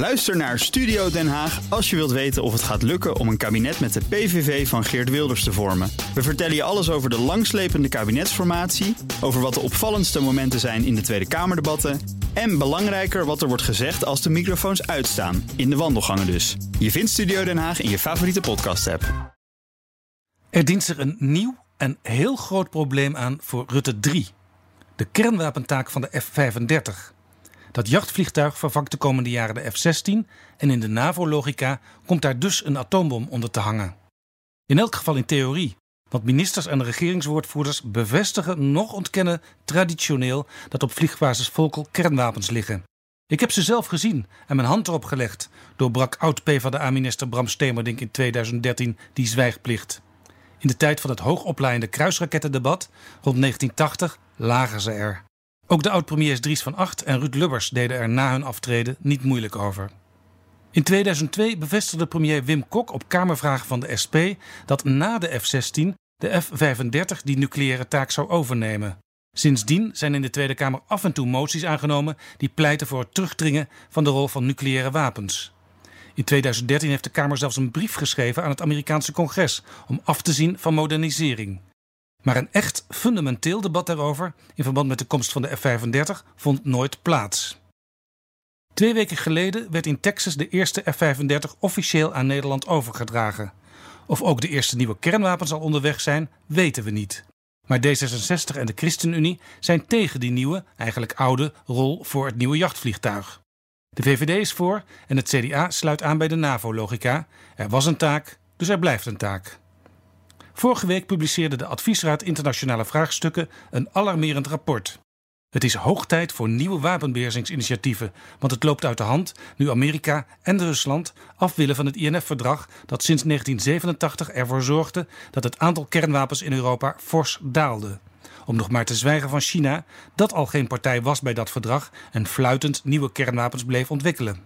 Luister naar Studio Den Haag als je wilt weten of het gaat lukken om een kabinet met de PVV van Geert Wilders te vormen. We vertellen je alles over de langslepende kabinetsformatie, over wat de opvallendste momenten zijn in de Tweede Kamerdebatten en belangrijker wat er wordt gezegd als de microfoons uitstaan, in de wandelgangen dus. Je vindt Studio Den Haag in je favoriete podcast-app. Er dient zich een nieuw en heel groot probleem aan voor Rutte 3. De kernwapentaak van de F-35. Dat jachtvliegtuig vervangt de komende jaren de F-16 en in de NAVO-logica komt daar dus een atoombom onder te hangen. In elk geval in theorie, want ministers en regeringswoordvoerders bevestigen nog ontkennen traditioneel dat op vliegbasis Volkel kernwapens liggen. Ik heb ze zelf gezien en mijn hand erop gelegd, doorbrak oud-PVDA-minister Bram Stemerdink in 2013 die zwijgplicht. In de tijd van het hoogopleidende kruisrakettendebat rond 1980 lagen ze er. Ook de oud-premiers Dries van Acht en Ruud Lubbers deden er na hun aftreden niet moeilijk over. In 2002 bevestigde premier Wim Kok op Kamervragen van de SP dat na de F-16 de F-35 die nucleaire taak zou overnemen. Sindsdien zijn in de Tweede Kamer af en toe moties aangenomen die pleiten voor het terugdringen van de rol van nucleaire wapens. In 2013 heeft de Kamer zelfs een brief geschreven aan het Amerikaanse congres om af te zien van modernisering. Maar een echt fundamenteel debat daarover, in verband met de komst van de F-35, vond nooit plaats. Twee weken geleden werd in Texas de eerste F-35 officieel aan Nederland overgedragen. Of ook de eerste nieuwe kernwapens al onderweg zijn, weten we niet. Maar D66 en de ChristenUnie zijn tegen die nieuwe, eigenlijk oude, rol voor het nieuwe jachtvliegtuig. De VVD is voor en het CDA sluit aan bij de NAVO-logica. Er was een taak, dus er blijft een taak. Vorige week publiceerde de Adviesraad Internationale Vraagstukken een alarmerend rapport. Het is hoog tijd voor nieuwe wapenbeheersingsinitiatieven, want het loopt uit de hand nu Amerika en Rusland af willen van het INF-verdrag dat sinds 1987 ervoor zorgde dat het aantal kernwapens in Europa fors daalde. Om nog maar te zwijgen van China, dat al geen partij was bij dat verdrag en fluitend nieuwe kernwapens bleef ontwikkelen.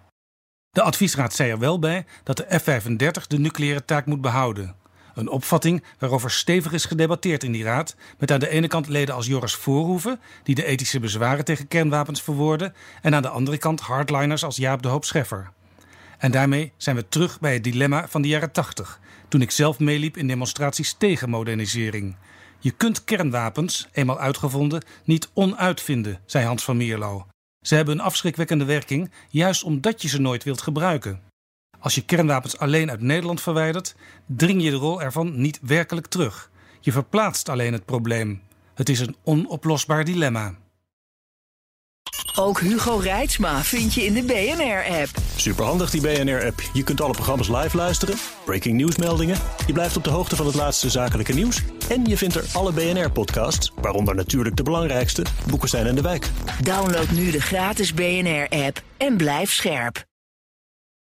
De adviesraad zei er wel bij dat de F-35 de nucleaire taak moet behouden. Een opvatting waarover stevig is gedebatteerd in die raad, met aan de ene kant leden als Joris Voorhoeven, die de ethische bezwaren tegen kernwapens verwoorden, en aan de andere kant hardliners als Jaap de Hoop Scheffer. En daarmee zijn we terug bij het dilemma van de jaren 80, toen ik zelf meeliep in demonstraties tegen modernisering. Je kunt kernwapens, eenmaal uitgevonden, niet onuitvinden, zei Hans van Mierlo. Ze hebben een afschrikwekkende werking, juist omdat je ze nooit wilt gebruiken. Als je kernwapens alleen uit Nederland verwijdert, dring je de rol ervan niet werkelijk terug. Je verplaatst alleen het probleem. Het is een onoplosbaar dilemma. Ook Hugo Reitsma vind je in de BNR-app. Superhandig die BNR-app. Je kunt alle programma's live luisteren, breaking nieuwsmeldingen. Je blijft op de hoogte van het laatste zakelijke nieuws. En je vindt er alle BNR-podcasts, waaronder natuurlijk de belangrijkste, Boeken zijn in de wijk. Download nu de gratis BNR-app en blijf scherp.